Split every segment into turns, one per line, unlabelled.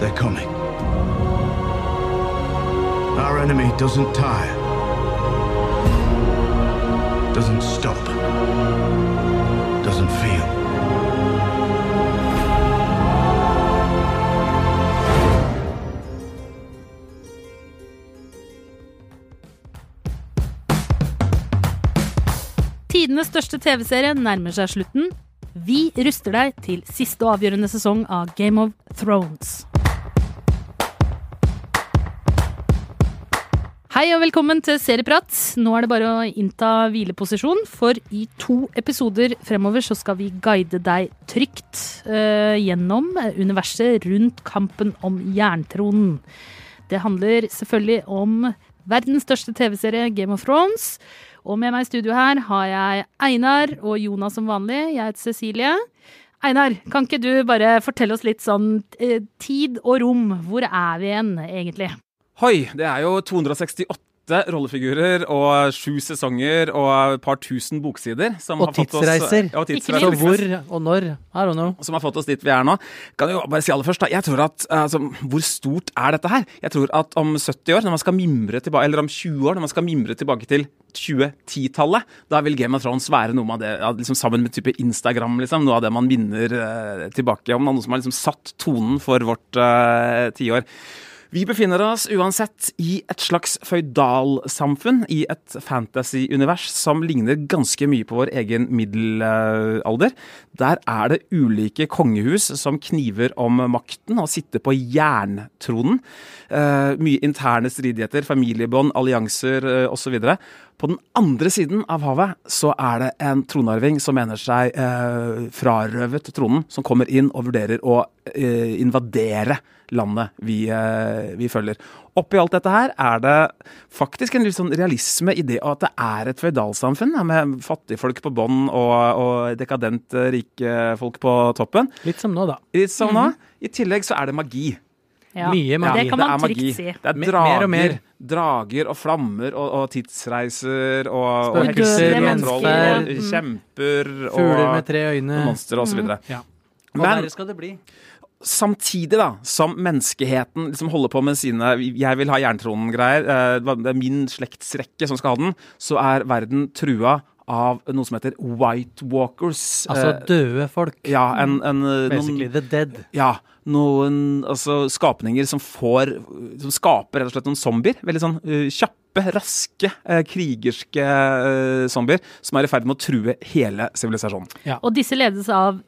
They're coming. Our enemy doesn't tire, doesn't stop, doesn't feel.
Tidenes største TV-serie nærmer seg slutten. Vi ruster deg til siste og avgjørende sesong av Game of Thrones. Hei og velkommen til Serieprat. Nå er det bare å innta hvileposisjon, for i to episoder fremover så skal vi guide deg trygt uh, gjennom universet rundt kampen om jerntronen. Det handler selvfølgelig om verdens største TV-serie, Game of Thrones. Og med meg i studio her har jeg Einar og Jonas som vanlig. Jeg heter Cecilie. Einar, kan ikke du bare fortelle oss litt sånn eh, tid og rom? Hvor er vi igjen, egentlig?
Hoi, det er jo 268 rollefigurer og sju sesonger og et par tusen boksider. Som
Og
har fått
tidsreiser.
Oss, ja, og
Ikke
Så hvor og når? I don't know.
Som har fått oss dit vi er nå. Kan jo bare si aller først, da. Jeg tror at, altså, Hvor stort er dette her? Jeg tror at om 70 år, når man skal mimre tilbake, eller om 20 år, når man skal mimre tilbake til 2010-tallet, da vil Game of Thrones være noe av det, liksom sammen med type Instagram, liksom, noe av det man minner eh, tilbake om. Noe som har liksom satt tonen for vårt eh, tiår. Vi befinner oss uansett i et slags føydalsamfunn, i et fantasy-univers som ligner ganske mye på vår egen middelalder. Der er det ulike kongehus som kniver om makten og sitter på jerntronen. Eh, mye interne stridigheter, familiebånd, allianser eh, osv. På den andre siden av havet så er det en tronarving som mener seg eh, frarøvet tronen, som kommer inn og vurderer å eh, invadere landet vi, eh, vi følger. Oppi alt dette her er det faktisk en litt sånn realisme i det at det er et føydalsamfunn ja, med fattigfolk på bånn og, og dekadent rike folk på toppen.
Litt som nå, da.
Litt som nå. I tillegg så er det magi.
Ja,
Mye magi.
Det kan
det
man trygt si.
Det er drager,
mer og mer.
drager og flammer og, og tidsreiser og, og
Spøkelser,
hekser og
mennesker.
troll og
Mm.
kjemper og,
Fugler med tre øyne.
og monstre osv.
Mm.
Ja.
Men-
verre skal det bli.
Samtidig da, som menneskeheten liksom holder på med sine 'jeg vil ha jerntronen'-greier, eh, det er min slektsrekke som skal ha den, så er verden trua av noe som heter White Walkers.
Altså
Eh,
døde folk.
ja, en, en,
Basically
noen,
the dead.
ja, noen altså, skapninger som får Som skaper rett og slett noen zombier. Veldig sånn uh, kjappe, raske, uh, krigerske uh, zombier som er i ferd med å true hele sivilisasjonen.
Og disse ledes av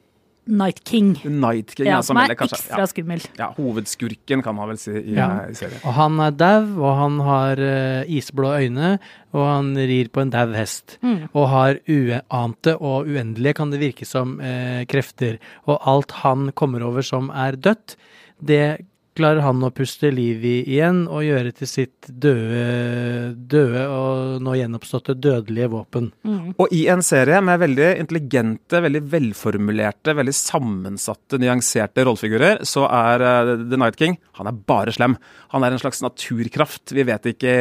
Night King,
Night King,
ja, som er
kanskje-
ekstra
ja.
skummel.
Ja, hovedskurken, kan man vel si i,
Ja.
i serien.
Og han er dau, og han har uh, isblå øyne, og han rir på en dau hest.
Mm.
Og har uante og uendelige, kan det virke som, uh, krefter. Og alt han kommer over som er dødt, det klarer han å puste liv i igjen og gjøre til sitt døde, døde og nå gjenoppståtte dødelige våpen.
Mm.
Og i en serie med veldig intelligente, veldig velformulerte, veldig sammensatte, nyanserte rollefigurer, så er eh, The Night King han er bare slem. Han er en slags naturkraft. Vi vet ikke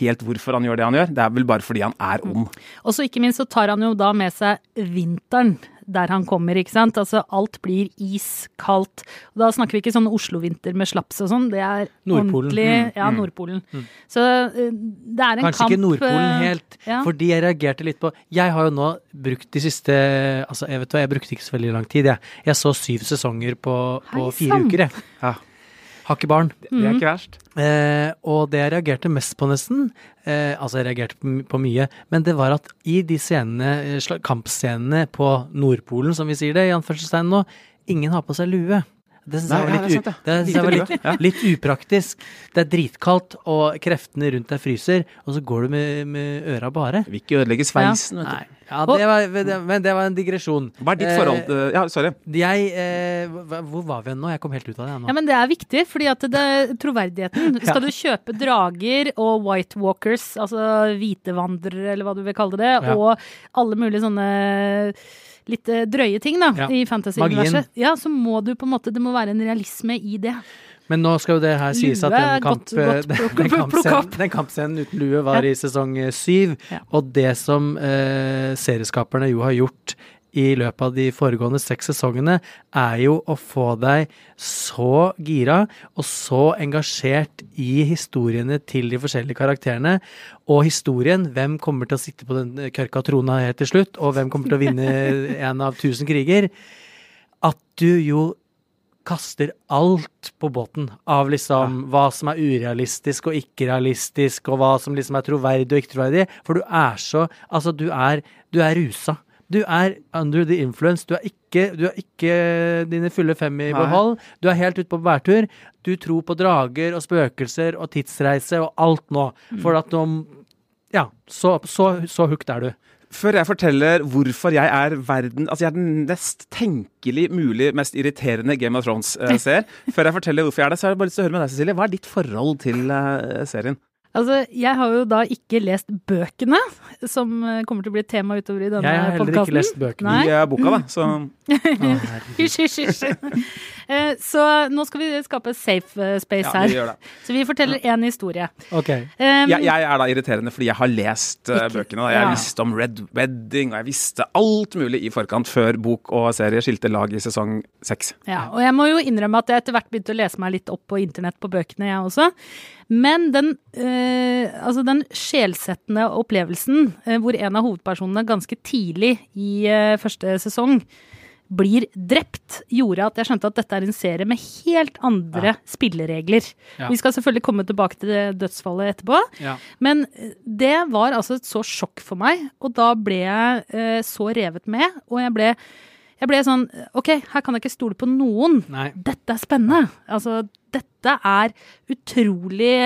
helt hvorfor han gjør det han gjør. Det er vel bare fordi han er ond.
Og så ikke minst så tar han jo da med seg vinteren der han kommer, ikke sant. Altså alt blir iskaldt. Og da snakker vi ikke sånn Oslo-vinter med slaps og sånn, det er
Nordpolen.
ordentlig
Mm,
Ja,
mm.
Nordpolen. Så eh, det er en
Kanskje
kamp
ikke Nordpolen
eh,
helt,
ja.
fordi jeg reagerte litt på Jeg har jo nå brukt de siste Altså, jeg vet hva, jeg brukte ikke så veldig lang tid, jeg. Jeg så syv sesonger på, på
Hei
fire uker, jeg.
Ja.
Har ikke barn.
Det er ikke verst.
Eh, og det jeg reagerte mest på, nesten eh, Altså, jeg reagerte på, på mye, men det var at i de scenene, eh, kampscenene på Nordpolen, som vi sier det, i anførselstegn nå, ingen har på seg lue. Det syns jeg var
ja,
litt,
det sant,
det
det.
synes jeg var litt, litt upraktisk. Det er dritkaldt, og kreftene rundt deg fryser, og så går du med, med øra bare.
Vil ikke ødelegge sveisen. vet du.
Nei. Ja, det var, det- men det var en digresjon.
Hva er ditt forhold til Ja, sorry.
Jeg eh, Hvor var vi nå? Jeg kom helt ut av det. Nå.
Ja, men det er viktig, fordi at det, troverdigheten Skal du kjøpe drager og White Walkers, altså hvitevandrere eller hva du vil kalle det,
Ja.
og alle mulige sånne litt eh, drøye ting da,
Ja.
i fantasy-universet, ja, så må du på en måte Det må være en realisme i det.
Men nå skal jo det her sies at den, kamp,
godt- godt
den, kampscenen, den kampscenen uten lue var
Ja.
i sesong syv. Og det som eh, serieskaperne jo har gjort i løpet av de foregående seks sesongene, er jo å få deg så gira og så engasjert i historiene til de forskjellige karakterene. Og historien, hvem kommer til å sitte på den kørka trona helt til slutt, og hvem kommer til å vinne en av tusen kriger. At du jo kaster alt på båten av liksom hva som er urealistisk og ikke realistisk, og hva som liksom er troverdig og ikke troverdig. For du er så Altså, du er, du er rusa. Du er under the influence. Du er ikke, du er ikke dine fulle fem i behold. Du er helt ute på bærtur. Du tror på drager og spøkelser og tidsreise og alt nå. For at nå Ja, så, så, så hooked er du.
Før jeg forteller hvorfor jeg er verden Altså jeg er den mest tenkelig mulig mest irriterende Game of Thrones-seer. Før jeg forteller hvorfor jeg er det, så har jeg bare lyst til å høre med deg, Cecilie. Hva er ditt forhold til eh, serien?
Altså, jeg har jo da ikke lest bøkene, som eh, kommer til å bli et tema utover i denne
Jeg har heller ikke lest bøkene.
Nei.
I er boka, da. Så
Hysj, hysj, hysj. Eh, Så nå skal vi skape safe eh, space
ja, vi
her.
gjør det.
Så vi forteller én historie.
Ok.
Um,
Jeg, jeg er da irriterende fordi jeg har lest
Ikke-
bøkene. Da. Jeg
ja.
visste om Red Wedding, og jeg visste alt mulig i forkant før bok og serie skilte lag i sesong seks.
Ja, og jeg må jo innrømme at jeg etter hvert begynte å lese meg litt opp på internett på bøkene, jeg også. Men den, eh, altså den sjelsettende opplevelsen eh, hvor en av hovedpersonene ganske tidlig i eh, første sesong blir drept, gjorde at jeg skjønte at dette er en serie med helt andre spilleregler.
Ja.
Vi skal selvfølgelig komme tilbake til dødsfallet etterpå.
Ja.
Men det var altså et så sjokk for meg, og da ble jeg eh, så revet med, og jeg ble, jeg ble sånn OK, her kan jeg ikke stole på noen.
Nei.
Dette er spennende. Altså, dette er utrolig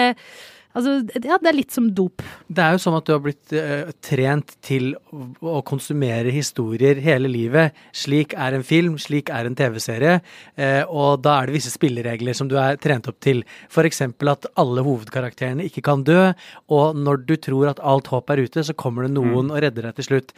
Altså, ja, det er litt som dop.
Det er jo sånn at du har blitt uh, trent til å, å konsumere historier hele livet. Slik er en film, slik er en TV-serie, Uh, og da er det visse spilleregler som du er trent opp til. Eksempel at alle hovedkarakterene ikke kan dø, og når du tror at alt håp er ute, så kommer det noen og redder deg til slutt.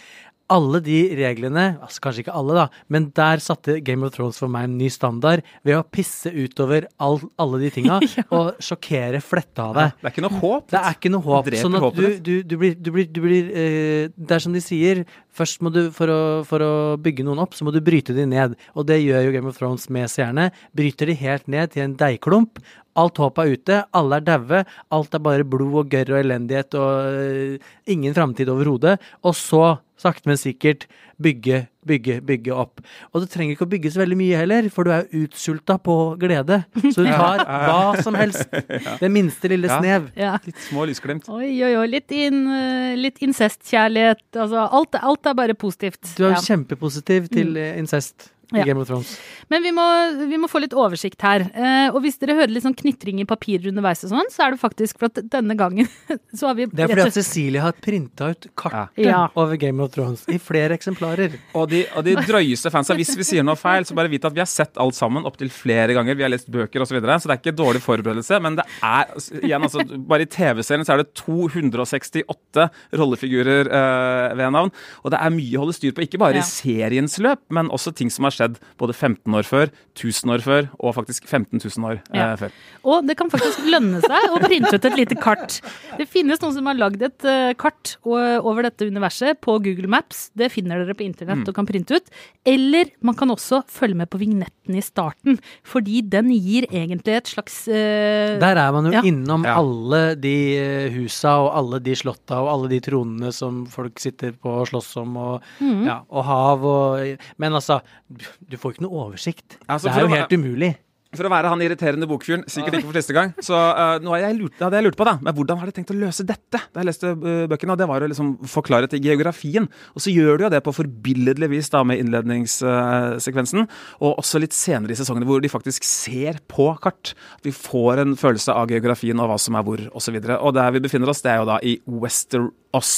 Alle de reglene, altså kanskje ikke alle da, men der satte Game of Thrones for meg en ny standard ved å pisse utover all, alle de tinga og sjokkere fletta av deg.
Det er ikke noe håp.
Det er ikke noe håp. Sånn at
håpet
du, du, du blir, du blir, du blir eh, Det er som de sier, først må du for å, for å bygge noen opp, så må du bryte de ned. Og det gjør jo Game of Thrones med seerne. Bryter de helt ned til en deigklump. Alt håp er ute, alle er daue, alt er bare blod og gørr og elendighet og eh, ingen framtid overhodet. Og så, sakte, men sikkert, bygge, bygge, bygge opp. Og det trenger ikke å bygge så veldig mye heller, for du er jo utsulta på glede. Så du tar hva som helst. Det minste lille snev.
Ja.
Litt små lysglimt.
Oi, oi, oi. Litt, in, eh, litt incestkjærlighet. Altså, alt, alt er bare positivt.
Du er
Ja.
kjempepositiv til eh, incest i
Ja.
Game of Thrones.
Men vi må, vi må få litt oversikt her. Eh, og hvis dere hører litt sånn knitring i papirer underveis og sånn, så er det faktisk for at denne gangen så har vi
Det er fordi at Cecilie har printa ut kartet
Ja.
over Game of Thrones i flere eksemplarer.
Og de, og de drøyeste fansa, hvis vi sier noe feil, så bare vit at vi har sett alt sammen opptil flere ganger. Vi har lest bøker osv., så, videre, så det er ikke dårlig forberedelse. Men det er igjen, altså, bare i TV-serien så er det 268 rollefigurer eh, ved navn. Og det er mye å holde styr på, ikke bare
Ja.
i seriens løp, men også ting som har skjedd både 15 år før, 1000 år før og faktisk 15 000 år eh,
Ja.
før.
Og det kan faktisk lønne seg å printe ut et lite kart. Det finnes noen som har lagd et eh, kart over dette universet på Google Maps. Det finner dere på internett og kan printe ut. Eller man kan også følge med på vignetten i starten, fordi den gir egentlig et slags eh,
Der er man jo
Ja.
innom
Ja.
alle de eh, husa og alle de slotta og alle de tronene som folk sitter på og slåss om, og,
mm.
ja, og hav og Men altså, du- du får ikke noe oversikt.
Altså,
det er
å
jo
være-
helt umulig.
For å være han irriterende bokfyren, sikkert ikke for siste gang, så uh, noe jeg lurt, hadde jeg lurt på, da, men hvordan har de tenkt å løse dette? Da jeg leste uh, bøkene, og det var å liksom forklare til geografien. Og så gjør de jo det på forbilledlig vis da med innledningssekvensen, og også litt senere i sesongene hvor de faktisk ser på kart. At vi får en følelse av geografien og hva som er hvor, osv. Og, så og der vi befinner oss, det er jo da i Westeros,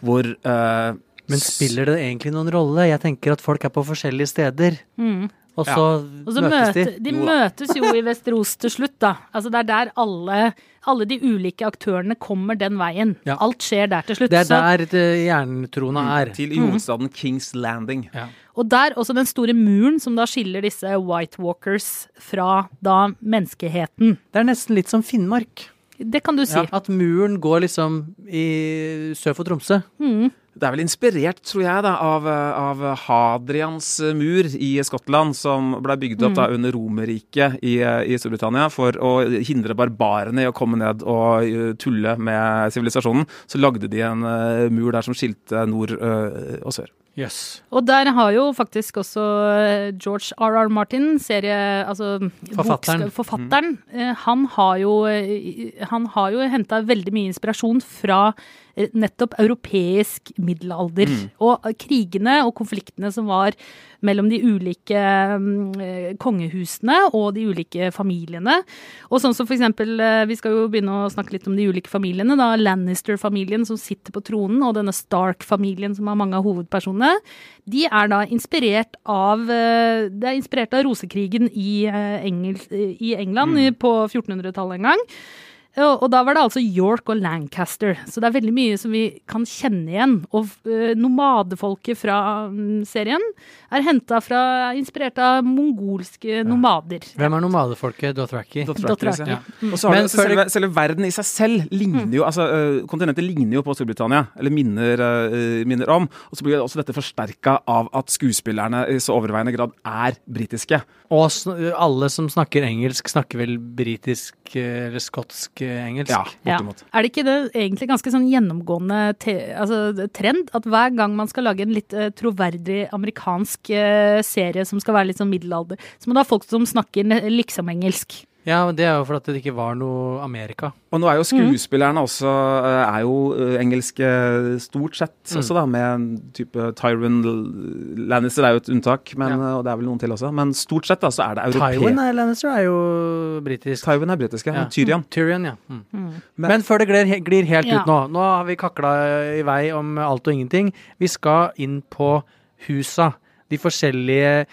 hvor uh,
Men spiller det egentlig noen rolle? Jeg tenker at folk er på forskjellige steder. Og så,
ja. Og så
møtes de.
de møtes jo i Vesteros til slutt, da. Altså det er der alle, alle de ulike aktørene kommer den veien.
Ja.
Alt skjer der til slutt.
Det er der det jerntrona er.
til i hovedstaden Kings Landing.
Ja.
Og der også den store muren som da skiller disse White Walkers fra da menneskeheten.
Det er nesten litt som Finnmark.
Det kan du si.
Ja, at muren går liksom i sør for Tromsø.
Mm.
Det er vel inspirert, tror jeg, da, av, av Hadrians mur i Skottland, som ble bygd opp da under Romerriket i, i Storbritannia for å hindre barbarene i å komme ned og eh, tulle med sivilisasjonen. Så lagde de en eh, mur der som skilte nord eh, og sør.
Yes.
Og der har jo faktisk også George R.R. Martin, serie, altså
Forfatteren.
forfatteren mm. han har jo, han har jo henta veldig mye inspirasjon fra nettopp europeisk middelalder. Og eh, krigene og konfliktene som var mellom de ulike mm, eh, kongehusene og de ulike familiene. Og sånn som for eksempel, eh, vi skal jo begynne å snakke litt om de ulike familiene. da, Lannister-familien som sitter på tronen, og denne Stark-familien som har mange av hovedpersonene. De er da inspirert av eh, Det er inspirert av rosekrigen i, eh, Engel, i England mm. på 1400-tallet en gang. Og, og da var det altså York og Lancaster. Så det er veldig mye som vi kan kjenne igjen. Og uh, nomadefolket fra mm, serien er henta fra Inspirert av mongolske nomader.
Hvem er nomadefolket Dothraki?
Dothraki.
Ja. Og så har
Men
du, selve, selve verden i seg selv ligner jo altså, øh, Kontinentet ligner jo på Storbritannia, eller minner, øh, minner om. Og så blir også dette forsterka av at skuespillerne i så overveiende grad er britiske.
Og alle som snakker engelsk, snakker vel britisk eh, eller skotsk eh, engelsk?
Ja,
Ja. Er det ikke det egentlig ganske sånn gjennomgående altså, trend at hver gang man skal lage en litt uh, troverdig amerikansk uh, serie som skal være litt sånn middelalder, så må du ha folk som snakker liksom engelsk.
Ja, men det er jo fordi at det ikke var noe Amerika.
Og nå er jo skuespillerne også øh, er jo øh, engelske stort sett også, da, med en type Tyron Lannister er jo et unntak, men,
Ja.
øh, og det er vel noen til også. Men stort sett da, så er det
europeer.
Tyron
er Lannister er jo britisk.
Tyron er britisk,
Ja.
Tyrion.
Tyrion, ja. Mm.
Mm.
Men-
Men før det glir, glir helt
Ja.
ut nå Nå har vi kakla i vei om alt og ingenting. Vi skal inn på husa. De forskjellige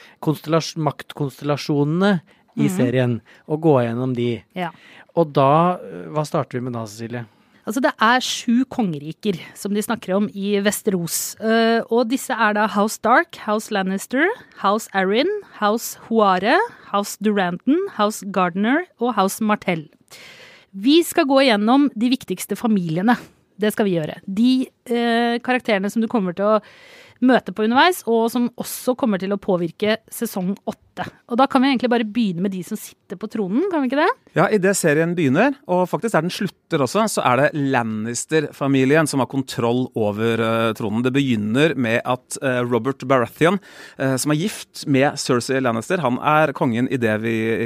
maktkonstellasjonene i serien, og gå gjennom de.
Ja.
Og da Hva starter vi med da, Cecilie?
Altså det er sju kongeriker som de snakker om i Vesteros. Eh, og disse er da House Dark, House Lannister, House Arryn, House Huare, House Duranton, House Gardner og House Martell. Vi skal gå igjennom de viktigste familiene. Det skal vi gjøre. De eh, karakterene som du kommer til å møte på underveis, og som også kommer til å påvirke sesong åtte. Og da kan vi egentlig bare begynne med de som sitter på tronen, kan vi ikke det?
Ja, idet serien begynner, og faktisk der den slutter også, så er det Lannister-familien som har kontroll over uh, tronen. Det begynner med at uh, Robert Baratheon, uh, som er gift med Cersei Lannister, han er kongen i det,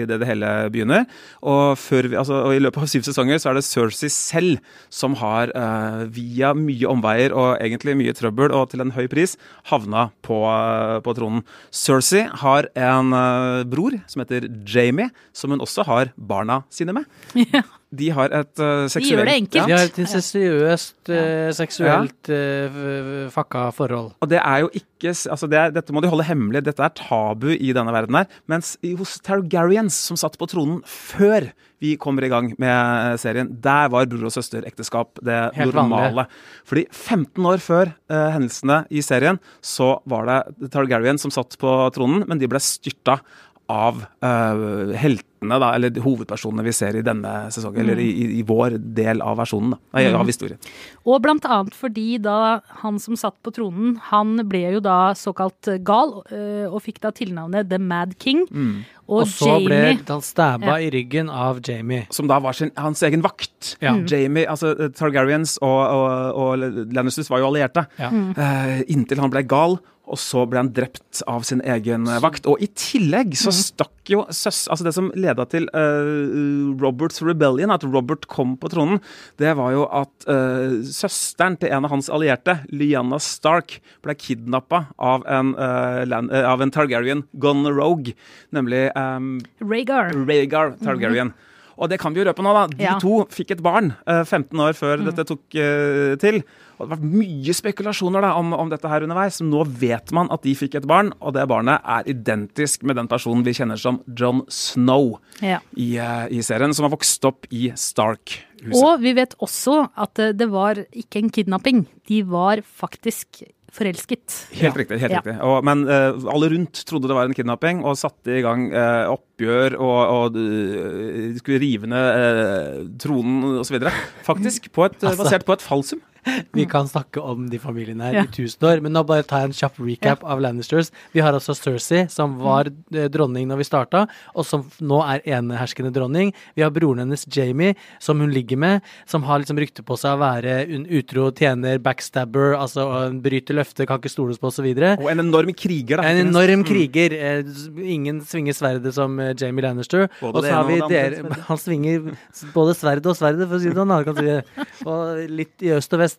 det hele begynner. Og, vi, altså, og i løpet av syv sesonger så er det Cersei selv som har, via mye omveier og egentlig mye trøbbel og til en høy pris, havna på, på tronen. Cersei har en bror som heter Jamie, som hun også har barna sine med.
Ja.
De har et uh, seksuelt
gjør det enkelt.
De har et incestuøst, eh, seksuelt uh, fucka forhold.
Og det er jo ikke altså det er, Dette må de holde hemmelig, dette er tabu i denne verden her. Mens hos Targaryens, som satt på tronen før vi kommer i gang med eh, serien, der var bror og søster-ekteskap det
Helt
normale. Fordi 15 år før uh, hendelsene i serien, så var det Targaryen som satt på tronen, men de ble styrta av eh, heltene, da, eller hovedpersonene vi ser i denne sesongen, eller i, i, vår del av versjonen, da, nei, av historien.
Og blant annet fordi da han som satt på tronen, han ble jo da såkalt gal, øh, og fikk da tilnavnet The Mad King. Og,
Og så ble han stabba
Ja.
i ryggen av Jamie.
som da var sin, hans egen vakt.
Ja.
Jamie, altså eh, Targaryens og, og, og Lannisters var jo allierte.
Ja.
Uh, inntil han ble gal, og så ble han drept av sin egen eh, vakt. Og i tillegg så stakk jo søs... Altså det som leda til uh, Roberts rebellion, at Robert kom på tronen, det var jo at uh, søsteren til en av hans allierte, Lyanna Stark, ble kidnappa av, en, eh, av en Targaryen gone rogue, nemlig um,
Rhaegar.
Rhaegar Targaryen. Og det kan vi jo røpe nå, da. De
Ja.
to fikk et barn eh, 15 år før dette tok uh, til. Og det har vært mye spekulasjoner da, om, om dette her underveis. Nå vet man at de fikk et barn, og det barnet er identisk med den personen vi kjenner som John Snow
Ja.
i, uh, i serien, som har vokst opp i Stark-huset.
Og vi vet også at eh, det var ikke en kidnapping. De var faktisk forelsket.
Helt riktig. helt
Ja.
riktig. Og, men uh, alle rundt trodde det var en kidnapping, og satte i gang uh, oppgjør og, og uh, skulle rive ned uh, tronen osv. Faktisk på et,
Altså.
basert på et falsum.
Vi kan snakke om de familiene her
Ja.
i tusen år, men nå bare tar jeg en kjapp recap av Lannisters. Vi har altså Cersei, som var eh, dronning når vi starta, og som nå er eneherskende dronning. Vi har broren hennes Jamie, som hun ligger med, som har liksom rykte på seg å være en utro tjener, backstabber, altså bryter løfter, kan ikke stoles på, osv.
Og en enorm kriger, da.
En enorm kriger. Eh, Ingen svinger sverdet som eh, Jamie Lannister.
Både
og så har vi
og
dere. Han svinger både sverdet og sverdet, for å si det sånn. Og litt i øst og vest.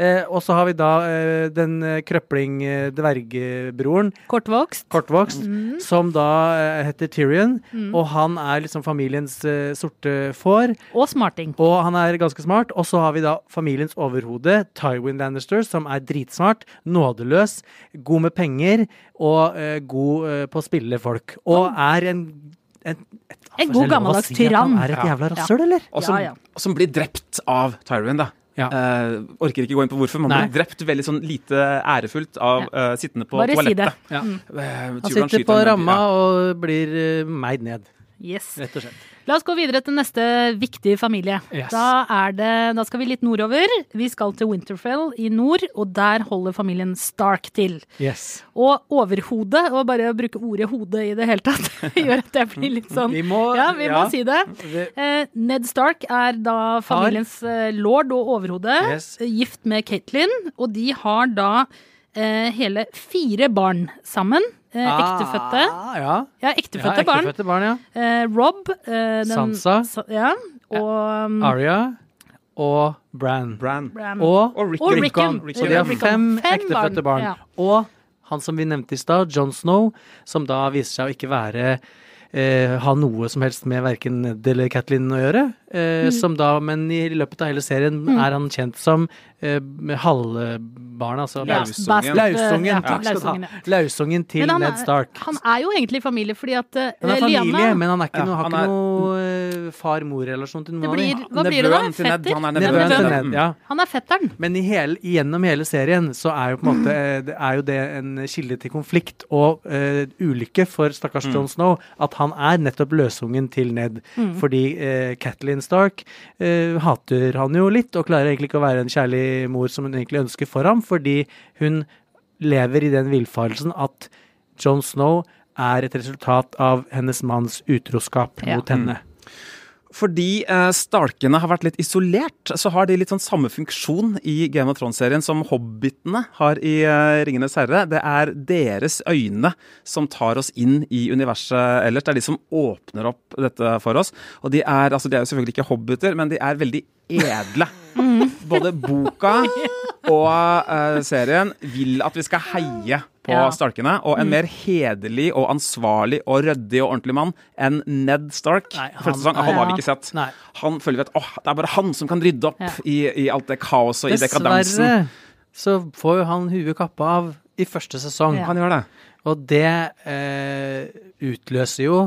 Eh, og så har vi da eh, den eh, krøpling eh, dvergbroren,
Kortvokst.
kortvokst,
Mm.
som da eh, heter Tyrion. Og han er liksom familiens eh, sorte får.
Og smarting.
Og han er ganske smart. Og så har vi da familiens overhode, Tywin Lannister, som er dritsmart, nådeløs, god med penger og eh, god eh, på å spille folk. Og er en en, et,
En god gammeldags
si
tyrann.
er et
jævla
jævla
Ja.
eller?
Og som,
Ja, ja.
og som blir drept av Tyrone, da.
Ja.
Uh, orker ikke gå inn på hvorfor, Man
Nei.
blir drept veldig sånn lite ærefullt av uh, sittende på
Bare si det.
toalettet.
Ja.
Uh,
Han sitter på ramma
ja.
og blir uh, meid ned,
Yes.
rett og slett.
La oss gå videre til neste viktige familie.
Yes.
Da, er det, da skal vi litt nordover. Vi skal til Winterfell i nord, og der holder familien Stark til.
Yes.
Og overhodet, og bare å bruke ordet hode i det hele tatt, gjør at jeg blir litt sånn
Vi må,
Ja, vi må si det. Eh, Ned Stark er da familiens eh, lord og overhode,
Yes.
eh, gift med Caitlyn, og de har da eh, hele fire barn sammen. Eh, ektefødte.
Ah, ja.
Ja, ektefødte
ja,
barn.
ektefødte barn, ja.
Eh, Rob. eh, den,
Sansa.
Sa, ja, og um,
Aria og Bran.
Bran.
Bran.
Og,
Og Rickon.
Og Rickon.
Rickon.
Så de har fem,
Fem
ektefødte barn.
Ja.
Og han som vi nevnte i stad, John Snow, som da viser seg å ikke være eh, ha noe som helst med verken Ned eller Kathleen å gjøre. Eh,
Mm.
som da, men i løpet av hele serien er han kjent som eh, halvbarnet, altså
Ja,
Lausungen.
Lausungen.
ja, lausungen.
Lausungen til
han
Ned
er-
Stark.
Han er jo egentlig familie, fordi at uh,
Han er familie,
Liana
men han er ikke
Ja,
noe, har
han
ikke
er-
noe uh, far-mor-relasjon til
det
noen av
blir,
dem.
Hva blir det da? Fetter?
han er
Nevøen til. Ned, ja.
Han er fetteren.
Men i hele, gjennom hele serien så er jo på en måte eh, det er jo det en kilde til konflikt og uh, ulykke for stakkars
Mm.
Jon Snow at han er nettopp løsungen til Ned. Fordi eh, Catelyn Stark eh, hater han jo litt og klarer egentlig ikke å være en kjærlig mor som hun egentlig ønsker for ham, fordi hun lever i den villfarelsen at Jon Snow er et resultat av hennes manns utroskap
Ja.
mot henne.
Fordi eh, Starkene har vært litt isolert, så har de litt sånn samme funksjon i Game of Thrones-serien som hobbitene har i eh, Ringenes herre. Det er deres øyne som tar oss inn i universet ellers. Det er de som åpner opp dette for oss. Og de er, altså, de er jo selvfølgelig ikke hobbiter, men de er veldig edle. Både boka og uh, serien vil at vi skal heie på
Ja.
Starkene. Og en mer hederlig og ansvarlig og ryddig og ordentlig mann enn Ned Stark.
Nei, han
sesong, han,
er-
har vi ikke sett.
Nei.
Han føler vi at oh, det er bare han som kan rydde opp
Ja.
i, i alt det kaoset og i dekadansen.
Dessverre så får jo han huet kappa av i første sesong.
Ja.
Han gjør det.
Og det eh, utløser jo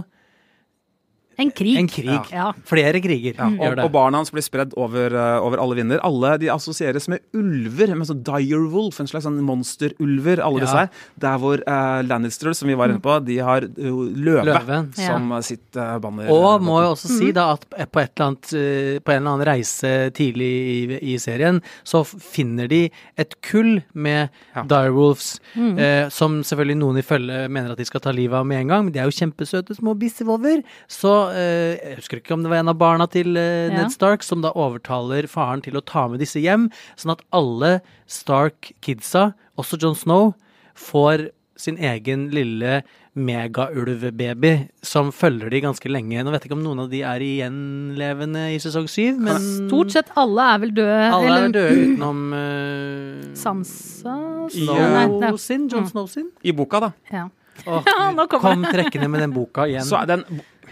En krig.
en krig.
Ja.
Flere kriger
Og, og barna hans blir spredd over, eh, over alle vinder. Alle de assosieres med ulver, med sånn direwolf, en slags sånn monsterulver, alle
Ja.
disse her. Der hvor uh, Lannister, som vi var inne på, de har uh, løve,
Løven.
som sitt uh, banner.
Og må jo også si da at på, et eller annet, uh, på en eller annen reise tidlig i, i serien, så finner de et kull med
Ja.
direwolves, eh, som selvfølgelig noen i følge mener at de skal ta livet av med en gang, men de er jo kjempesøte små bissevolver. Så jeg husker ikke om det var en av barna til eh,
Ja.
Ned Stark som da overtaler faren til å ta med disse hjem, sånn at alle Stark-kidsa, også Jon Snow, får sin egen lille megaulvbaby som følger de ganske lenge. Nå vet jeg ikke om noen av de er igjenlevende i sesong syv, men
Stort sett alle er vel døde.
alle er
vel
døde utenom uh,
Sansa
Ja.
Nei, nei.
Snow sin, Jon Snow sin.
I boka, da.
Ja.
Åh,
Ja, nå
kom trekkende med den boka igjen.
Så er den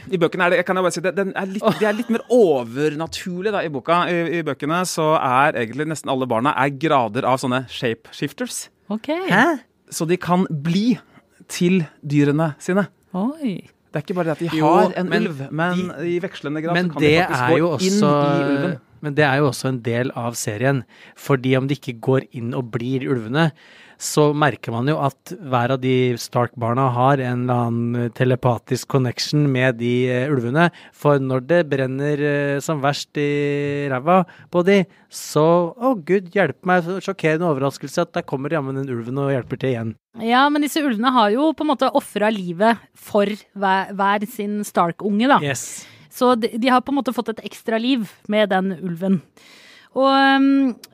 i bøkene er det, kan jeg bare si det, den er litt, det er litt mer overnaturlig da, i boka. I, I bøkene så er egentlig nesten alle barna er grader av sånne shapeshifters.
Okay.
Hæ?
Så de kan bli til dyrene sine.
Oi.
Det er ikke bare det at de
Jo,
har en
men
ulv, men i vekslende grad så kan de faktisk gå
også,
inn i ulven.
Men det er jo også en del av serien. Fordi om de ikke går inn og blir ulvene, så merker man jo at hver av de Stark-barna har en eller annen telepatisk connection med de eh, ulvene. For når det brenner eh, som verst i ræva på de, så å gud hjelpe meg, sjokkerende overraskelse at der kommer jammen den ulven og hjelper til igjen.
Ja, men disse ulvene har jo på en måte ofra livet for hver, hver sin Stark-unge, da.
Yes.
Så de, de har på en måte fått et ekstra liv med den ulven. Og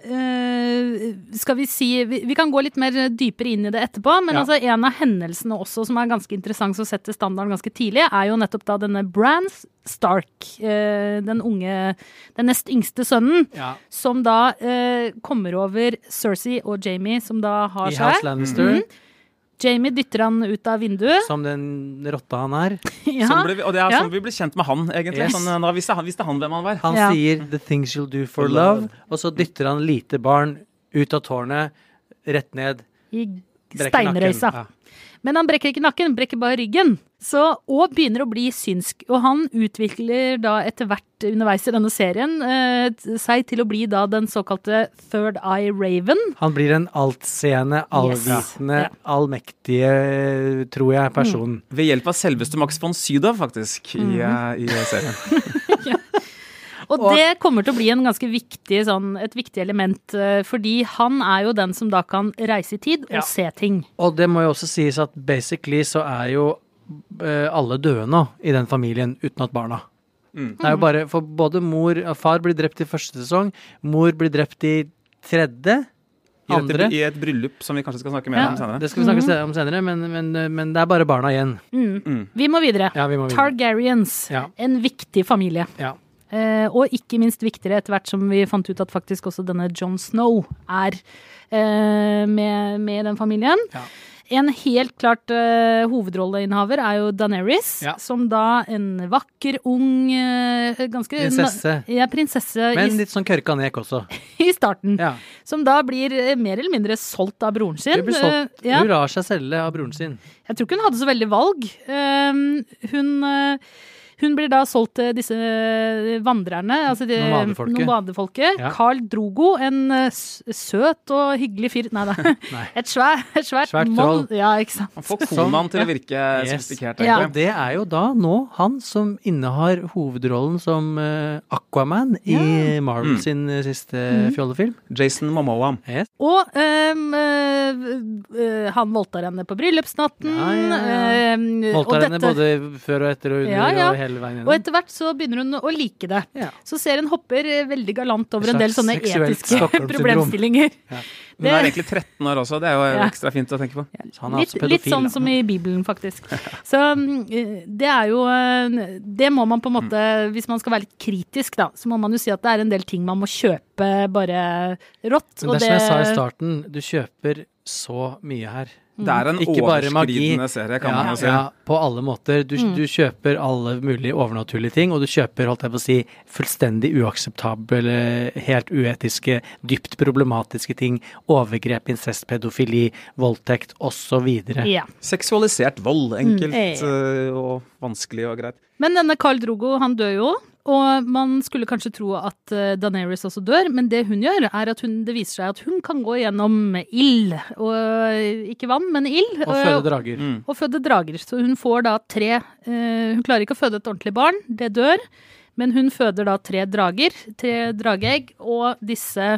øh, skal vi si vi, vi kan gå litt mer dypere inn i det etterpå, men
Ja.
altså en av hendelsene også som er ganske interessant, som setter standarden ganske tidlig, er jo nettopp da denne Brans Stark, øh, den unge Den nest yngste sønnen,
Ja.
som da øh, kommer over Cersei og Jamie, som da har
I House
seg.
Lannister,
Jamie dytter han ut av vinduet.
som den rotta han er.
Ja.
Ble og det er
Ja.
sånn vi ble kjent med han, egentlig.
Yes.
Sånn, da visste han, visste han hvem han var.
Han
Ja.
sier 'the things you'll do for love', og så dytter han lite barn ut av tårnet, rett ned.
I steinrøysa.
Ja.
Men han brekker ikke nakken, brekker bare ryggen. Så, og begynner å bli synsk. Og han utvikler da etter hvert underveis i denne serien eh, seg til å bli da den såkalte Third Eye Raven.
Han blir en altseende, allvitende,
Ja.
allmektige, tror jeg, person.
Ved hjelp av selveste Max von Sydow, faktisk, i, eh, i serien.
Og,
Og-
det kommer til å bli en ganske viktig, sånn, et viktig element, eh, fordi han er jo den som da kan reise i tid og
Ja.
se ting.
Og det må jo også sies at basically så er jo eh, alle døde nå i den familien uten at barna.
Mm.
Det er jo bare For både mor og far blir drept i første sesong, mor blir drept i tredje.
I,
Andre.
I et bryllup som vi kanskje skal snakke mer
Ja.
om senere.
Det skal vi snakke se- om senere, men, men, men det er bare barna igjen.
Mm.
Mm.
Vi må videre.
Ja, vi må videre.
Targaryens.
Ja.
En viktig familie.
Ja.
Eh, og ikke minst viktigere etter hvert som vi fant ut at faktisk også denne John Snow er eh, med, med den familien.
Ja.
En helt klart eh, hovedrolleinnehaver er jo Daenerys,
Ja.
som da en vakker, ung eh, ganske
Prinsesse.
Ja, prinsesse
Men
i,
litt sånn kørka nek også.
i starten.
Ja.
Som da blir mer eller mindre solgt av broren sin.
Hun blir solgt.
Uh, ja.
Hun lar seg selge av broren sin.
Jeg tror ikke hun hadde så veldig valg. Hun, hun blir da solgt til disse vandrerne, altså de,
Nomadefolket.
nomadefolket.
Ja.
Carl Drogo, en uh, søt og hyggelig fyr Nei da. Et svær, et svært,
Svært troll.
Ja, ikke sant.
Han får konaen til å virke
Yes.
sofistikert,
Ja.
Og det er jo da nå han som innehar hovedrollen som eh, Aquaman i Marvel
Mm.
sin eh, siste
Mm.
fjollefilm.
Jason Momoa.
Yes.
Og um, uh, uh, han voldtar henne på bryllupsnatten.
Ja, ja, ja.
um,
Voldtar henne
dette-
både før og etter og under
Ja, ja.
og hele veien
Og etter hvert så begynner hun å like det.
Ja.
Så serien hopper eh, veldig galant over en del sånne etiske problemstillinger.
Ja.
Hun er egentlig 13 år også, det er jo
Ja.
ekstra fint å tenke på.
Så han er
Litt,
altså pedofil.
litt sånn
da.
som i Bibelen, faktisk. Så mm, det er jo eh, Det må man på en måte Hvis man skal være litt kritisk, da, så må man jo si at det er en del ting man må kjøpe bare rått.
Men
og
det er som jeg sa i starten, du kjøper så mye her.
Det er en
Ikke bare magi.
overskridende serie, kan
ja,
man jo si.
ja, på alle måter. Du,
Mm.
du kjøper alle mulige overnaturlige ting, og du kjøper, holdt jeg på å si, fullstendig uakseptable, helt uetiske, dypt problematiske ting. Overgrep, incest, pedofili, voldtekt osv.
ja.
Seksualisert vold. Enkelt
Mm.
eh, og vanskelig og greit.
Men denne Carl Drogo, han dør jo. Og man skulle kanskje tro at uh, Daenerys også dør, men det hun gjør, er at hun, det viser seg at hun kan gå gjennom ild. Og eh, ikke vann, men ild.
Og føde drager.
Mm.
og føde drager. Så hun får da tre eh, Hun klarer ikke å føde et ordentlig barn, det dør. Men hun føder da tre drager, tre drageegg, og disse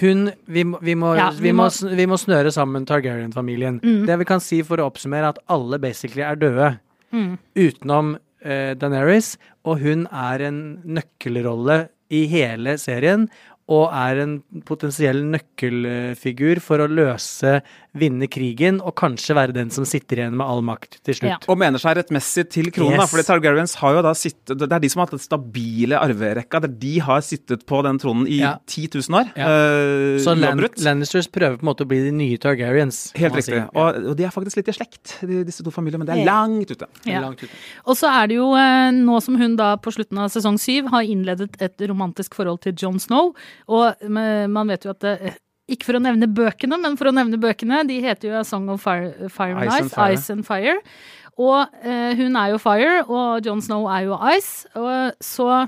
Hun Vi må, vi må,
Ja,
vi må- vi må snøre sammen Targaryen-familien.
Mm.
Det vi kan si for å oppsummere, er at alle basically er døde.
mm,
Utenom eh, Daenerys, og hun er en nøkkelrolle i hele serien. Og er en potensiell nøkkelfigur for å løse, vinne krigen, og kanskje være den som sitter igjen med all makt til slutt.
Ja.
Og mener seg rettmessig til kronen,
Yes.
fordi Targaryens har jo da sittet Det er de som har hatt den stabile arverekka. Det er de har sittet på den tronen i
Ja.
10 000 år.
Ja.
eh,
Så Lan. Lannisters prøver på en måte å bli de nye Targaryens.
Helt riktig.
si.
Og, og de er faktisk litt i slekt, de, disse to familiene, men det er
Ja.
langt ute.
Ja.
Langt ute.
Og så er det jo, eh, nå som hun da på slutten av sesong syv har innledet et romantisk forhold til Jon Snow, og man vet jo at det, ikke for å nevne bøkene, men for å nevne bøkene, de heter jo A Song of Fire, Fire and
Ice
Ice,
and Fire.
Ice and Fire. Og eh, hun er jo Fire, og Jon Snow er jo Ice, og så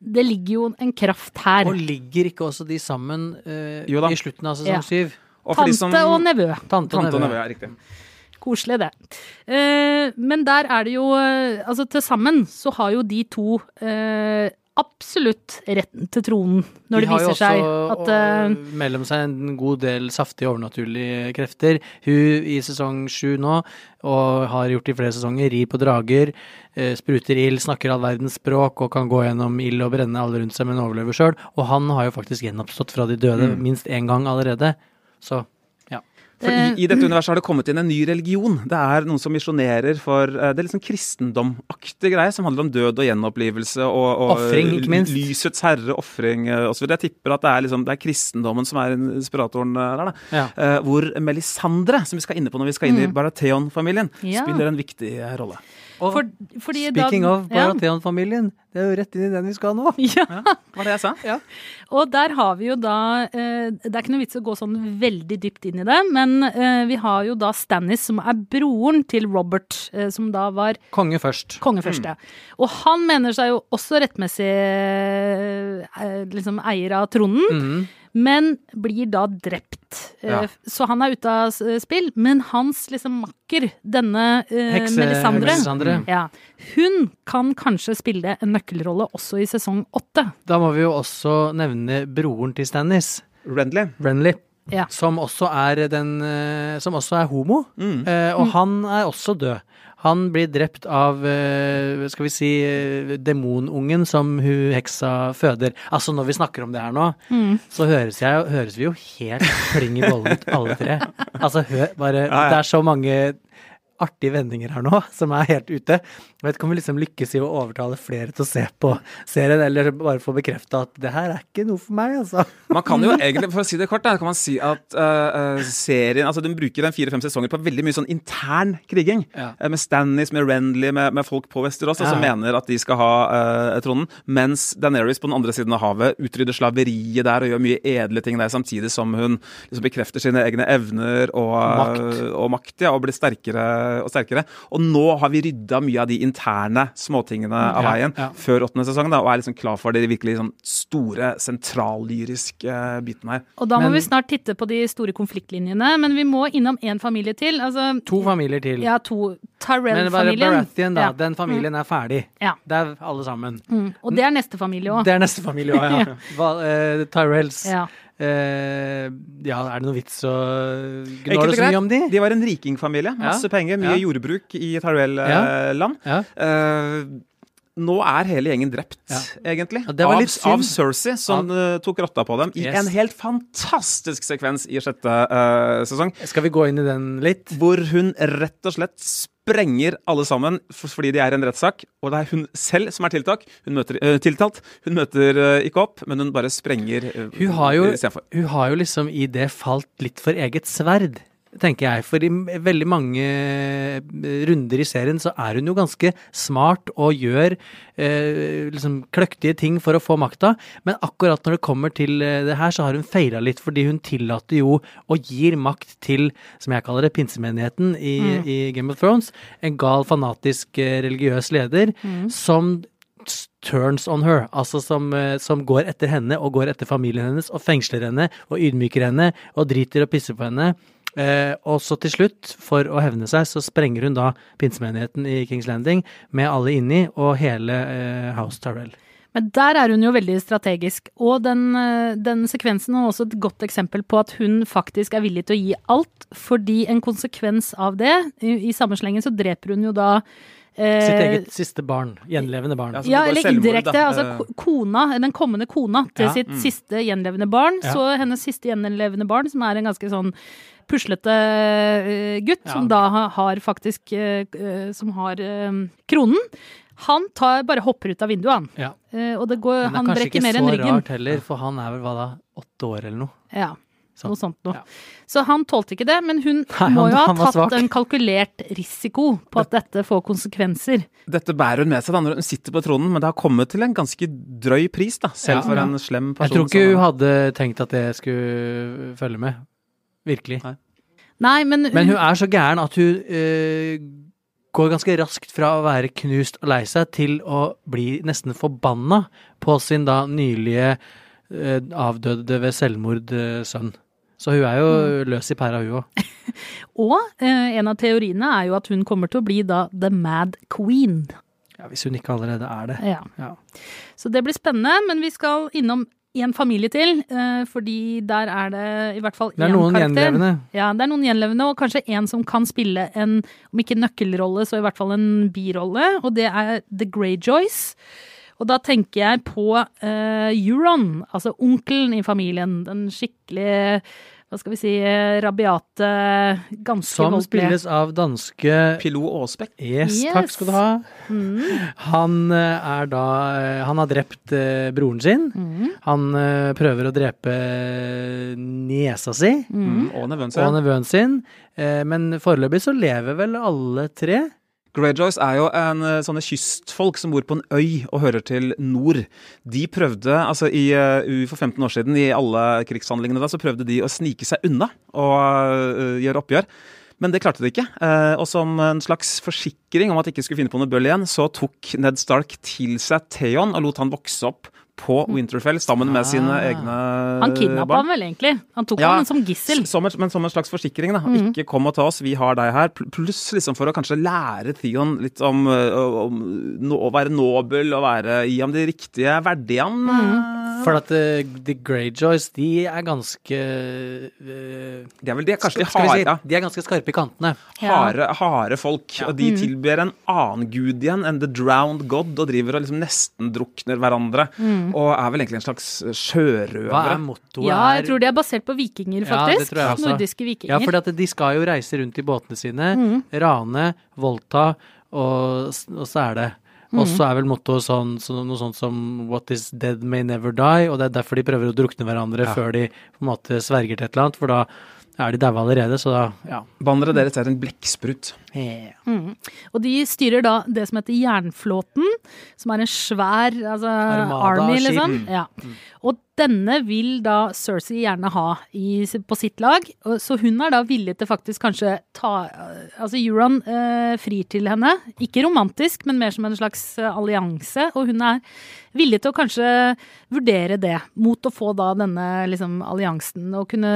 det ligger jo en kraft her.
Og ligger ikke også de sammen eh,
Jo da.
i slutten av
Ja.
sesong syv?
Og de
Tante
som-
og nevø.
Tante og
Tante og
nevø.
nevø, ja, riktig.
Koselig, det. Eh, men der er det jo eh, Altså, til sammen så har jo de to eh, absolutt retten til tronen når
De
det viser seg
også
har jo
også mellom seg en god del saftige overnaturlige krefter. Hun i sesong sju nå, og har gjort det i flere sesonger, rir på drager, eh, spruter ild, snakker all verdens språk og kan gå gjennom ild og brenne alle rundt seg, men overlever sjøl. Og han har jo faktisk gjenoppstått fra de døde
Mm.
minst én gang allerede. Så
For i, I dette universet har det kommet inn en ny religion. Det er noen som misjonerer for eh, Det er liksom kristendomaktig greie som handler om død og gjenopplivelse og, og
offring, ikke minst.
lysets herre, ofring eh, osv. Jeg tipper at det er, liksom, det er kristendommen som er inspiratoren eh, der.
ja.
Hvor Melisandre, som vi skal inne på når vi skal inn i
Mm.
Baratheon-familien,
Ja.
spiller en viktig rolle.
Og
for, fordi
speaking
da,
of Baratheon-familien, det er jo rett inn i den vi skal nå.
Ja.
Var det jeg sa? Ja.
Og der har vi jo da eh, Det er ikke noe vits å gå sånn veldig dypt inn i det, men eh, vi har jo da Stannis, som er broren til Robert, eh, som da var
Konge først.
konge først. ja. Og han mener seg jo også rettmessig eh, liksom eier av tronen,
Mhm.
Men blir da drept. Eh,
Ja.
Så han er ute av spill, men hans liksom makker, denne eh,
Hekse-
Melisandre,
Melisandre.
ja, hun kan kanskje spille en nøkkelrolle også i sesong åtte.
Da må vi jo også nevne broren til Stannis,
Renly.
Renly.
Ja.
Som også er den eh, Som også er homo.
Mm.
Eh, og han er også død. Han blir drept av, eh, skal vi si, eh, demonungen som hun heksa føder. Altså, når vi snakker om det her nå,
Mm.
så høres, jeg, høres vi jo helt kling i bollen ut, alle tre. Altså, hør bare
Ja, ja.
Det er så mange artige vendinger her nå som er helt ute. Jeg vet ikke om vi liksom lykkes i å overtale flere til å se på serien, eller bare få bekrefta at det her er ikke noe for meg, altså.
Man kan jo egentlig, for å si det kort, da, kan man si at eh, serien altså Den bruker den fire-fem sesonger på veldig mye sånn intern kriging.
Ja.
Eh, med Stannis, med Renly, med, med folk på Westerås
Ja,
som mener at de skal ha uh, tronen. Mens Daenerys på den andre siden av havet utrydder slaveriet der og gjør mye edle ting der, samtidig som hun liksom bekrefter sine egne evner og
Makt.
og, makt ja, og blir sterkere og sterkere. Og nå har vi rydda mye av de interne småtingene av veien
ja.
før åttende sesong, da, og er liksom klar for de virkelig sånn store sentrallyriske uh, bitene her.
Og da må
Men-
vi snart titte på de store konfliktlinjene, men vi må innom én familie til. Altså,
To familier til.
Ja, to.
Men bare
Tyrell-familien.
Baratheon, da.
Ja.
Den familien er ferdig.
Ja.
Det er alle sammen.
Mm. Og det er neste familie òg.
Det er neste familie òg, ja. Eh, Tyrells.
Ja.
Eh, ja, er det noe vits å gnåle så mye om de?
De var en rikingfamilie. Masse
Ja.
penger, mye
Ja.
jordbruk i Taruel-land.
Ja.
nå er hele gjengen drept, egentlig.
Det var
av, av Cersei, som eh, tok rotta på dem i
Yes.
en helt fantastisk sekvens i sjette uh, sesong.
Skal vi gå inn i den litt?
Hvor hun rett og slett sprenger alle sammen fordi de er i en rettssak. Og det er hun selv som er tiltak. Hun møter, uh, tiltalt. Hun møter uh, ikke opp, men hun bare sprenger uh,
Hun har jo-. Hun har jo liksom i det falt litt for eget sverd, tenker jeg. For i veldig mange eh, runder i serien så er hun jo ganske smart og gjør eh, liksom kløktige ting for å få makta. Men akkurat når det kommer til eh, det her, så har hun feila litt, fordi hun tillater jo og gir makt til, som jeg kaller det, pinsemenigheten i, i Game of Thrones. En gal, fanatisk eh, religiøs leder som turns on her, altså som, som går etter henne og går etter familien hennes og fengsler henne og ydmyker henne og driter og pisser på henne. Eh, og så til slutt, for å hevne seg, så sprenger hun da pinsemenigheten i Kings Landing med alle inni og hele eh, House Tyrell.
Men der er hun jo veldig strategisk. Og den, eh, den sekvensen er også et godt eksempel på at hun faktisk er villig til å gi alt. Fordi en konsekvens av det, i, i samme slengen så dreper hun jo da
Sitt eget siste barn. Gjenlevende barn.
Ja, det
eller indirekte. Altså
Eh.
kona, den kommende kona til
Ja.
sitt siste gjenlevende barn.
Ja.
Så hennes siste gjenlevende barn, som er en ganske sånn puslete eh, gutt,
Ja.
som da har faktisk eh, eh, Som har eh, kronen. Han tar, bare hopper ut av vinduet, han.
Ja.
Eh, og det går,
Men det
han
er kanskje ikke så rart heller, for han er vel hva da, åtte år eller noe.
Ja,
Sånn.
noe sånt noe.
Ja.
Så han tålte ikke det, men hun
Nei,
må jo ha tatt
svak.
en kalkulert risiko på at dette får konsekvenser.
Dette bærer hun med seg da når hun sitter på tronen, men det har kommet til en ganske drøy pris, da, selv
Ja.
for en slem person.
Jeg tror ikke hun hadde tenkt at det skulle følge med. Virkelig.
Nei.
Nei, men,
Men hun er så gæren at hun øh, går ganske raskt fra å være knust og lei seg til å bli nesten forbanna på sin da nylige eh, avdøde ved selvmord eh, sønn. Så hun er jo løs i pæra, hun òg.
Og eh, en av teoriene er jo at hun kommer til å bli da The Mad Queen.
Ja, hvis hun ikke allerede er det.
Ja.
Ja.
Så det blir spennende, men vi skal innom en familie til, eh, fordi der er det i hvert fall
Det er noen
karakter.
gjenlevende.
Ja, det er noen gjenlevende, og kanskje en som kan spille en, om ikke nøkkelrolle, så i hvert fall en birolle, og det er The Greyjoys. Og da tenker jeg på uh, Euron, altså onkelen i familien. Den skikkelig, hva skal vi si, eh, rabiate, ganske
Som
voldelige.
spilles av danske
Pilo Aasbekk.
Yes,
Yes.
takk skal du ha.
Mm.
Han eh, er da Han har drept broren sin.
Mm.
Han prøver å drepe niesa si
Mm. Og nevøen
og
sin.
nevøen sin, eh, men foreløpig så lever vel alle tre.
Greyjoys er jo en eh, sånne kystfolk som bor på en øy og hører til nord. De prøvde, altså i, eh, For 15 år siden, i alle krigshandlingene da, så prøvde de å snike seg unna og eh, gjøre oppgjør. Men det klarte de ikke. Og som en slags forsikring om at de ikke skulle finne på noe bøll igjen, så tok Ned Stark til seg Theon og lot han vokse opp på Winterfell sammen med sine
egne
egne
Han kidnappa ham vel egentlig. Han tok
Ja,
ham som gissel.
Som et, men som en slags forsikring. da.
Mm.
Ikke kom og ta oss, vi har deg her. Pluss liksom for å kanskje lære Theon litt om, om, om no, å være nobel og være, gi ham de riktige verdiene.
Mm.
For at eh, The Greyjoys, de er ganske uh,
Det er vel det, kanskje de harde,
si, De er ganske skarpe i kantene.
Ja.
harde, harde folk. Og de
mm.
tilber en annen gud igjen enn The Drowned God, og driver og liksom nesten drukner hverandre.
Mhm.
Og er vel egentlig en slags sjørøvere.
Hva er mottoet?
Ja, jeg tror de er basert på vikinger, faktisk.
Ja.
Nordiske vikinger.
Ja, for de skal jo reise rundt i båtene sine,
Mm.
rane, voldta, og, og så er det.
Mhm.
Og så er vel mottoet sånn, så, noe sånt som 'What is dead may never die', og det er derfor de prøver å drukne hverandre
Ja.
før de på en måte sverger til et eller annet, for da er de daue allerede, så da ja.
Banneret deres er en blekksprut.
Mhm. Og de styrer da det som heter Jernflåten, som er en svær altså, army, liksom. Ja. Og denne vil da Cersei gjerne ha i, på sitt lag, så hun er da villig til faktisk kanskje ta Altså Euron eh, frir til henne, ikke romantisk, men mer som en slags eh, allianse, og hun er villig til å kanskje vurdere det, mot å få da denne liksom alliansen, og kunne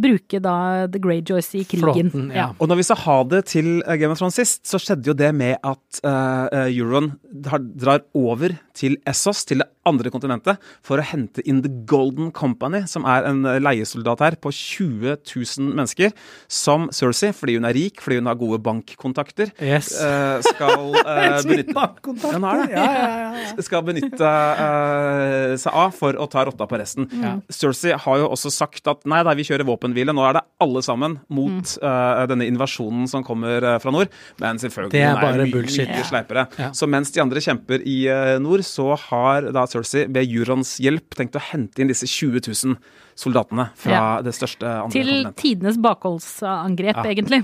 bruke da The Greyjoys i krigen.
Flåten, ja.
Og når vi skal ha det til eh, Game of Thrones sist, så skjedde jo det med at uh, Euron drar over til Essos, til det andre kontinentet, for å hente inn The Golden Company, som er en eh, leiesoldat her på 20 000 mennesker, som Cersei, fordi hun er rik, fordi hun har gode bankkontakter,
Yes.
eh, skal uh, benytte Ja, ja, ja. Skal benytte uh, seg av for å ta rotta på resten. Cersei har jo også sagt at nei da, vi kjører våpenhvile, nå er det alle sammen mot uh, denne invasjonen som kommer fra nord. Men selvfølgelig,
Det er
er
mye,
mye sleipere. Så mens de andre kjemper i nord, så har da Cersei ved jurans hjelp tenkt å hente inn disse 20 000 soldatene fra
Ja.
det største andre
Til
kontinentet.
tidenes bakholdsangrep,
Ja.
egentlig.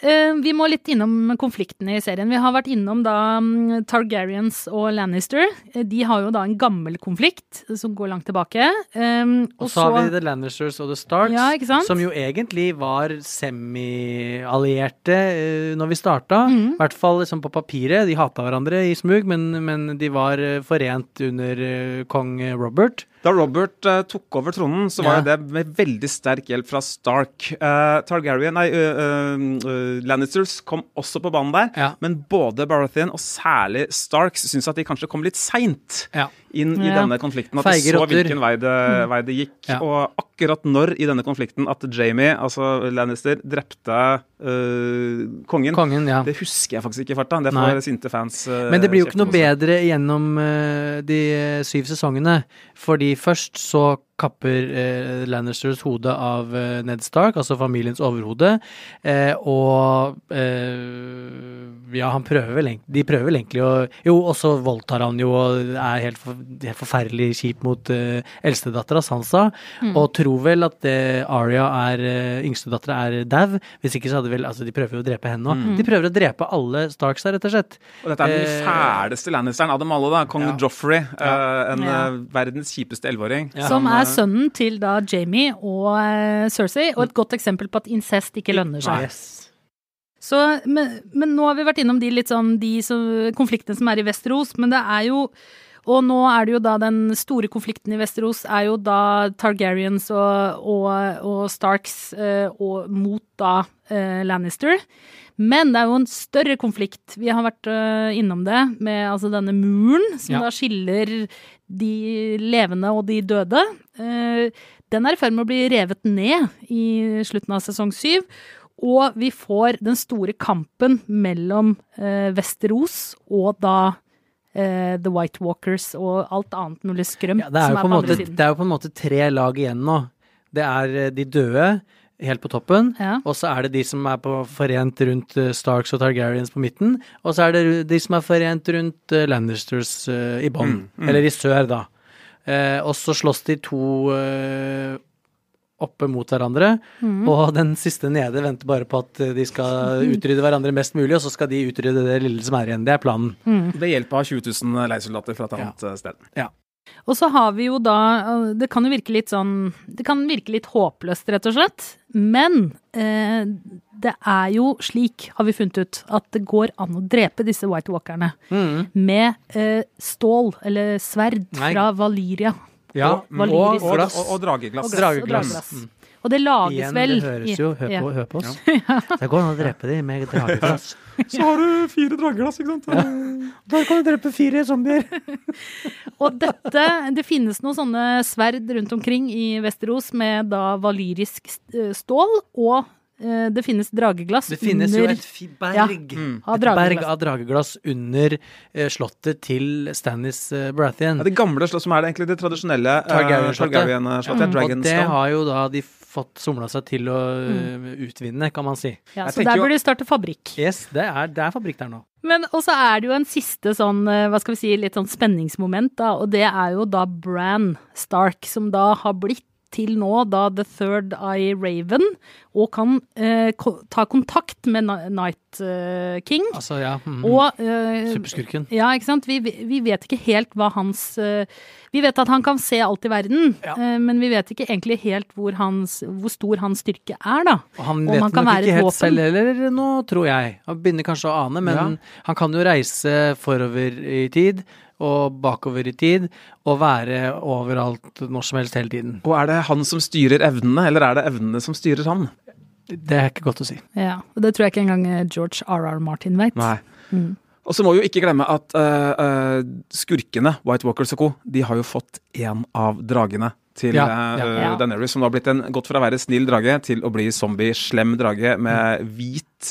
Eh, Vi må litt innom konfliktene i serien. Vi har vært innom da mm, Targaryens og Lannister. Eh, De har jo da en gammel konflikt som går langt tilbake. og,
Og så har vi The Lannisters og The Starks,
Ja,
som jo egentlig var semi-allierte eh, når vi starta.
Mhm.
I hvert fall liksom på papiret. De hata hverandre i smug, men, men de var forent under kong Robert.
Da Robert uh, tok over tronen, så var
Ja.
det med veldig sterk hjelp fra Stark. Uh, Targaryen, nei, uh, Lannisters kom også på banen der,
Ja.
men både Baratheon og særlig Starks syns at de kanskje kom litt seint
Ja.
inn i
Ja.
denne konflikten. At
Feige
de så
rotter.
hvilken vei det, vei det gikk.
Ja.
Og akkurat når i denne konflikten at Jamie, altså Lannister, drepte kongen,
Kongen, ja.
det husker jeg faktisk ikke i farta. Det
Nei.
får sinte fans
Men det blir jo ikke noe bedre gjennom de syv sesongene. Fordi først så kapper eh, Lannisters hodet av eh, Ned Stark, altså familiens overhode. Eh, og eh, ja, han prøver vel egentlig De prøver vel egentlig å Jo, og så voldtar han jo og er helt, for, helt forferdelig kjip mot eh, eldstedattera Sansa. Og tror vel at eh, Aria er eh, yngstedattera er dau. Hvis ikke så hadde vel Altså, de prøver jo å drepe henne òg. De prøver å drepe alle Starks her, rett og slett.
Og dette er den
Eh,
fæleste Lannisteren av dem alle, da. Kong
Ja.
Joffrey. eh, en
Ja.
eh, verdens kjipeste elleveåring.
Ja.
Som er sønnen til da Jamie og eh, Cersei, og et godt eksempel på at incest ikke lønner seg.
Yes.
Så, men, men nå har vi vært innom de, sånn, de som, konfliktene som er i Vesterås, men det er jo Og nå er det jo da den store konflikten i Vesterås er jo da Targaryens og, og, og Starks eh, og mot da eh, Lannister. Men det er jo en større konflikt. Vi har vært innom det med altså denne muren som
Ja.
da skiller de levende og de døde. Eh, den er i ferd med å bli revet ned i slutten av sesong syv. Og vi får den store kampen mellom Vesteros og da eh, The White Walkers og alt annet mulig skrømt
Ja, det, er
som er
på
på
måte, det er jo på en måte tre lag igjen nå. Det er eh, de døde helt på toppen,
Ja.
og så er det de som er på, forent rundt eh, Starks og Targaryens på midten, og så er det de som er forent rundt eh, Lannisters eh, i bånn, eller i sør, da. Eh, og så slåss de to eh, oppe mot hverandre,
mm.
og den siste nede venter bare på at de skal utrydde hverandre mest mulig, og så skal de utrydde det lille som er igjen. Det er planen.
Det hjelper å av 20 000 leiesoldater fra et annet ja. sted.
Og så har vi jo da øh, Det kan jo virke litt sånn Det kan virke litt håpløst, rett og slett. Men eh, det er jo slik, har vi funnet ut, at det går an å drepe disse White Walkerne med eh, stål, eller sverd,
Nei.
fra Valyria.
Ja,
Og valyrisk.
Og,
glass.
og, og drageglass.
Og
Drageglass.
Mm. Og det lages
Igjen,
vel
det høres jo Hør
Ja.
på, hør på oss. Det går an å drepe dem med drageglass.
Så har du fire drageglass, ikke sant?
Da kan du drepe fire zombier.
Og dette Det finnes noen sånne sverd rundt omkring i Vesterås med da valyrisk eh, stål, og eh, det finnes drageglass
Det finnes jo et berg,
Ja,
Mm.
av
et berg av drageglass under eh, slottet til Stannis eh, Baratheon.
Ja, det gamle slottet som er det egentlig det tradisjonelle eh,
Targaryen-slottet.
Targaryen-slottet.
og det har jo da de fått somla seg til å mm. utvinne, kan man si.
Ja,
Jeg
så der burde de starte fabrikk.
Yes, det er, det er fabrikk der nå.
Men også er det jo en siste sånn, eh, hva skal vi si, litt sånn spenningsmoment, da, og det er jo da Bran Stark, som da har blitt til nå da The Third Eye Raven, og kan eh, ta kontakt med Night eh, King.
Altså, ja. Mm,
Og eh,
Superskurken.
Ja, ikke sant. Vi, vi vet ikke helt hva hans eh, Vi vet at han kan se alt i verden,
Ja.
eh, men vi vet ikke egentlig helt hvor, hans, hvor stor hans styrke er, da.
Og han vet
han
nok ikke helt selv heller nå, tror jeg. Han begynner kanskje å ane, men
Ja.
han kan jo reise forover i tid og bakover i tid og være overalt når som helst hele tiden.
Og er det han som styrer evnene, eller er det evnene som styrer han?
Det er ikke godt å si.
Ja, og Det tror jeg ikke engang eh, George R.R. Martin vet.
Nei.
Mm.
Og så må vi jo ikke glemme at uh, eh, skurkene, White Walkers og co., de har jo fått en av dragene til
Ja, ja.
Ja.
Daenerys, som da har blitt en, gått fra å være snill drage til å bli zombie, slem drage med hvit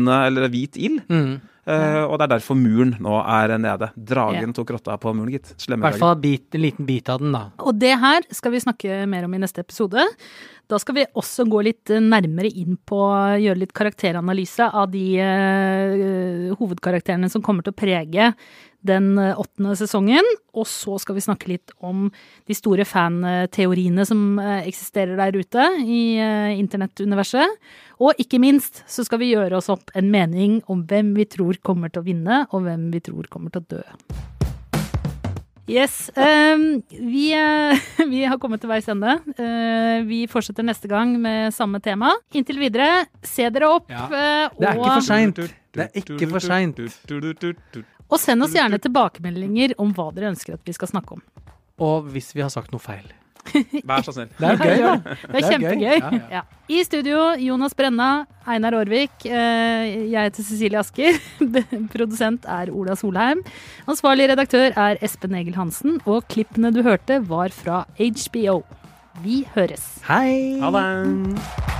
ildsprutende, eller hvit ild.
Mm.
Uh, og det er derfor muren nå er nede. Dragen
Ja.
tok rotta på muren, gitt.
I hvert fall bit, en liten bit av den, da.
Og det her skal vi snakke mer om i neste episode. Da skal vi også gå litt nærmere inn på gjøre litt karakteranalyse av de uh, hovedkarakterene som kommer til å prege den eh, åttende sesongen. Og så skal vi snakke litt om de store fanteoriene som eh, eksisterer der ute i eh, internettuniverset. Og ikke minst så skal vi gjøre oss opp en mening om hvem vi tror kommer til å vinne, og hvem vi tror kommer til å dø. Yes. Um, vi, vi har kommet til veis ende. Uh, vi fortsetter neste gang med samme tema. Inntil videre, se dere opp.
Ja. Det er ikke for seint. Det er ikke for seint.
Og send oss gjerne tilbakemeldinger om hva dere ønsker at vi skal snakke om.
Og hvis vi har sagt noe feil.
Vær så snill.
Det er gøy, da.
Det er
Det er
kjempegøy.
Ja, ja.
Ja. I studio Jonas Brenna, Einar Aarvik. eh, Jeg heter Cecilie Asker. Produsent er Ola Solheim. Ansvarlig redaktør er Espen Egil Hansen. Og klippene du hørte, var fra HBO. Vi høres.
Hei!
Ha det.